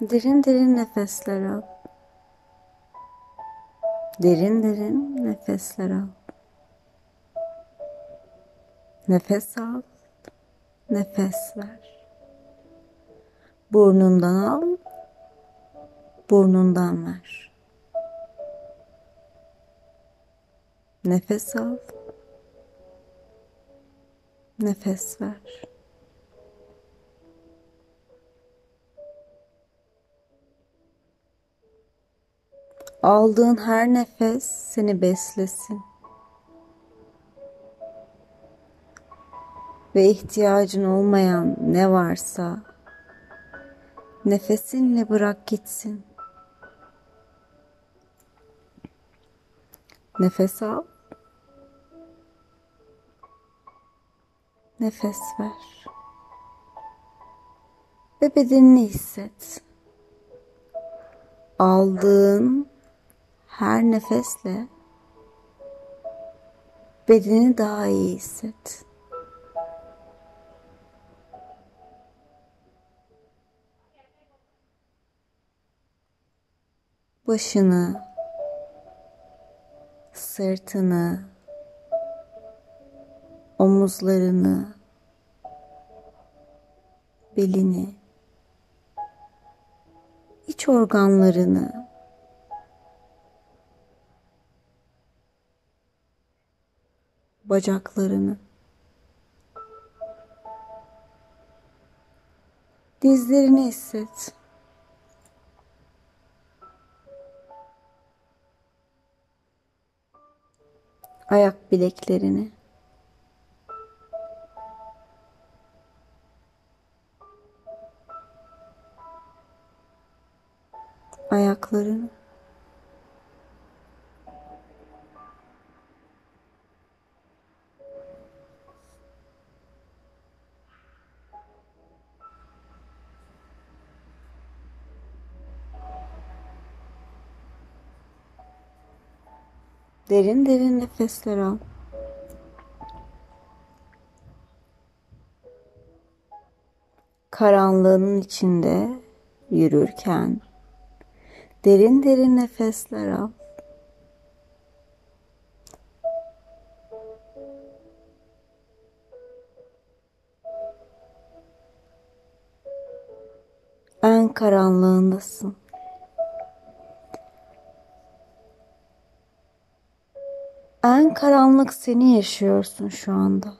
Derin derin nefesler al. Derin derin nefesler al. Nefes al. Nefes ver. Burnundan al. Burnundan ver. Nefes al. Nefes ver. Aldığın her nefes seni beslesin. Ve ihtiyacın olmayan ne varsa nefesinle bırak gitsin. Nefes al. Nefes ver. Ve bedenini hisset. Aldığın her nefesle bedeni daha iyi hisset. Başını, sırtını, omuzlarını, belini, iç organlarını bacaklarını. Dizlerini hisset. Ayak bileklerini. Ayaklarını. Derin derin nefesler al. Karanlığın içinde yürürken derin derin nefesler al. En karanlığındasın. En karanlık seni yaşıyorsun şu anda.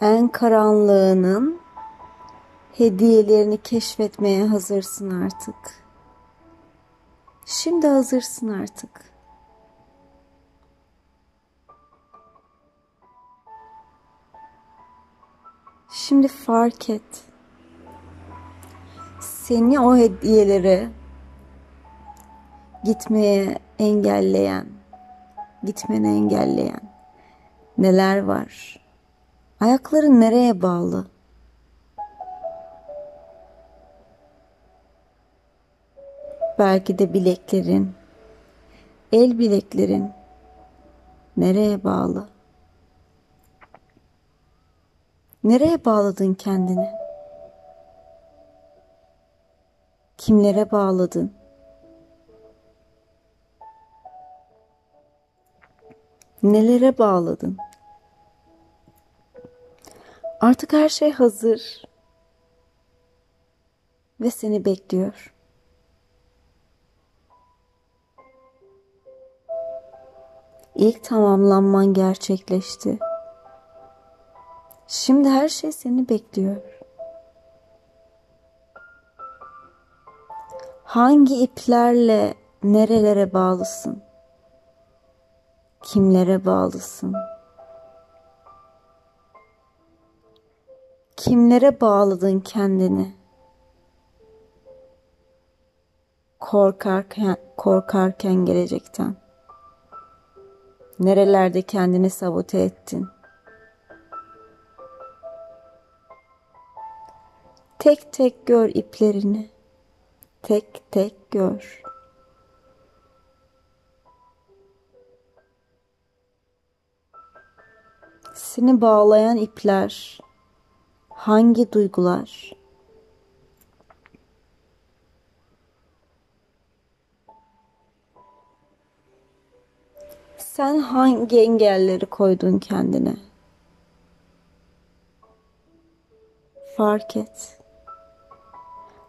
En karanlığının hediyelerini keşfetmeye hazırsın artık. Şimdi hazırsın artık. Şimdi fark et seni o hediyelere gitmeye engelleyen, gitmeni engelleyen neler var? Ayakların nereye bağlı? Belki de bileklerin, el bileklerin nereye bağlı? Nereye bağladın kendini? Kimlere bağladın? Nelere bağladın? Artık her şey hazır ve seni bekliyor. İlk tamamlanman gerçekleşti. Şimdi her şey seni bekliyor. Hangi iplerle nerelere bağlısın? Kimlere bağlısın? Kimlere bağladın kendini? Korkarken, korkarken gelecekten. Nerelerde kendini sabote ettin? Tek tek gör iplerini tek tek gör. Seni bağlayan ipler, hangi duygular? Sen hangi engelleri koydun kendine? Fark et.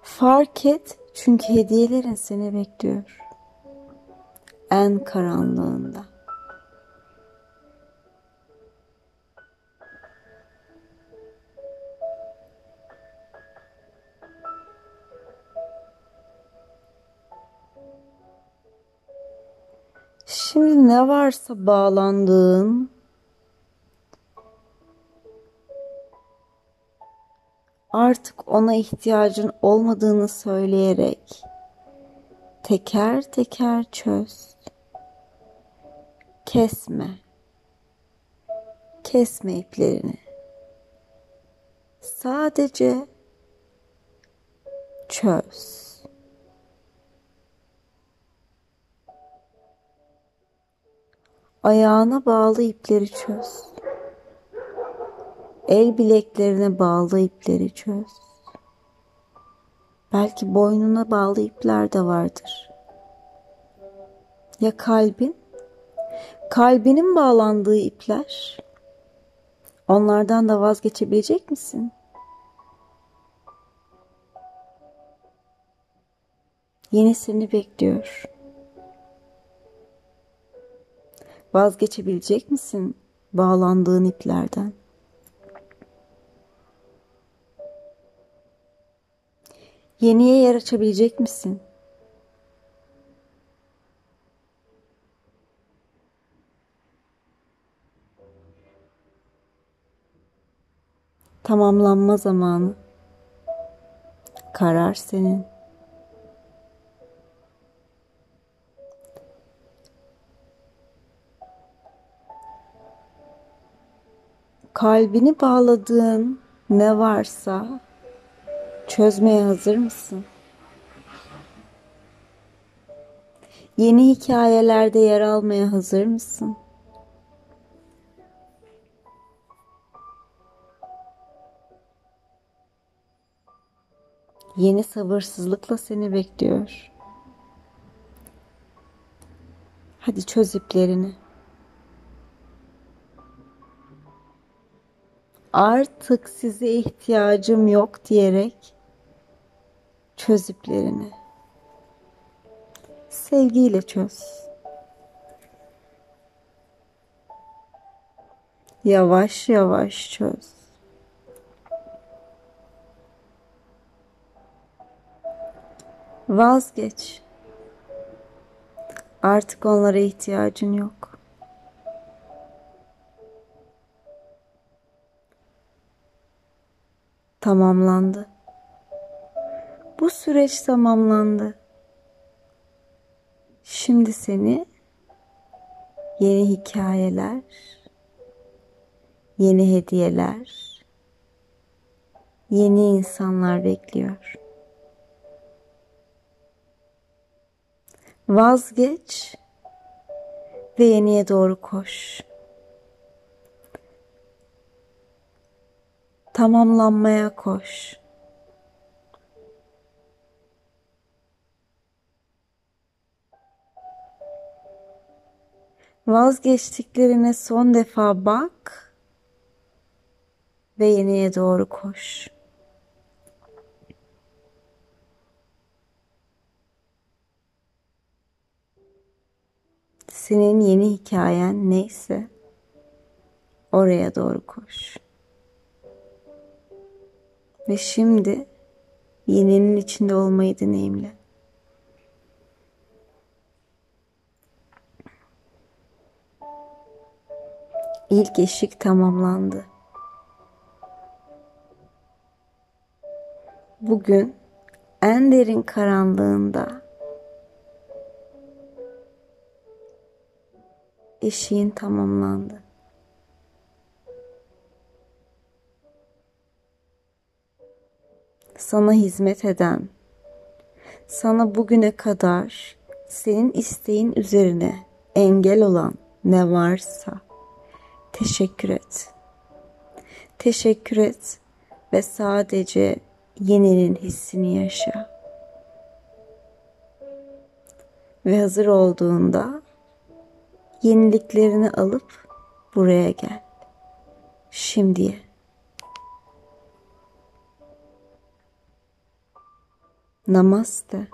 Fark et çünkü hediyelerin seni bekliyor. En karanlığında. Şimdi ne varsa bağlandığın artık ona ihtiyacın olmadığını söyleyerek teker teker çöz. Kesme. Kesme iplerini. Sadece çöz. Ayağına bağlı ipleri çöz. El bileklerine bağlı ipleri çöz. Belki boynuna bağlı ipler de vardır. Ya kalbin? Kalbinin bağlandığı ipler? Onlardan da vazgeçebilecek misin? Yenisini bekliyor. Vazgeçebilecek misin bağlandığın iplerden? Yeniye yer açabilecek misin? Tamamlanma zamanı. Karar senin. kalbini bağladığın ne varsa çözmeye hazır mısın? Yeni hikayelerde yer almaya hazır mısın? Yeni sabırsızlıkla seni bekliyor. Hadi çöz iplerini. Artık size ihtiyacım yok diyerek çözüplerini sevgiyle çöz. Yavaş yavaş çöz. Vazgeç. Artık onlara ihtiyacın yok. Tamamlandı. Bu süreç tamamlandı. Şimdi seni yeni hikayeler, yeni hediyeler, yeni insanlar bekliyor. Vazgeç ve yeniye doğru koş. Tamamlanmaya koş. Vazgeçtiklerine son defa bak ve yeniye doğru koş. Senin yeni hikayen neyse oraya doğru koş. Ve şimdi yeninin içinde olmayı deneyimle. İlk eşik tamamlandı. Bugün en derin karanlığında eşiğin tamamlandı. Sana hizmet eden, sana bugüne kadar senin isteğin üzerine engel olan ne varsa teşekkür et. Teşekkür et ve sadece yeninin hissini yaşa. Ve hazır olduğunda yeniliklerini alıp buraya gel. Şimdiye. Намасте.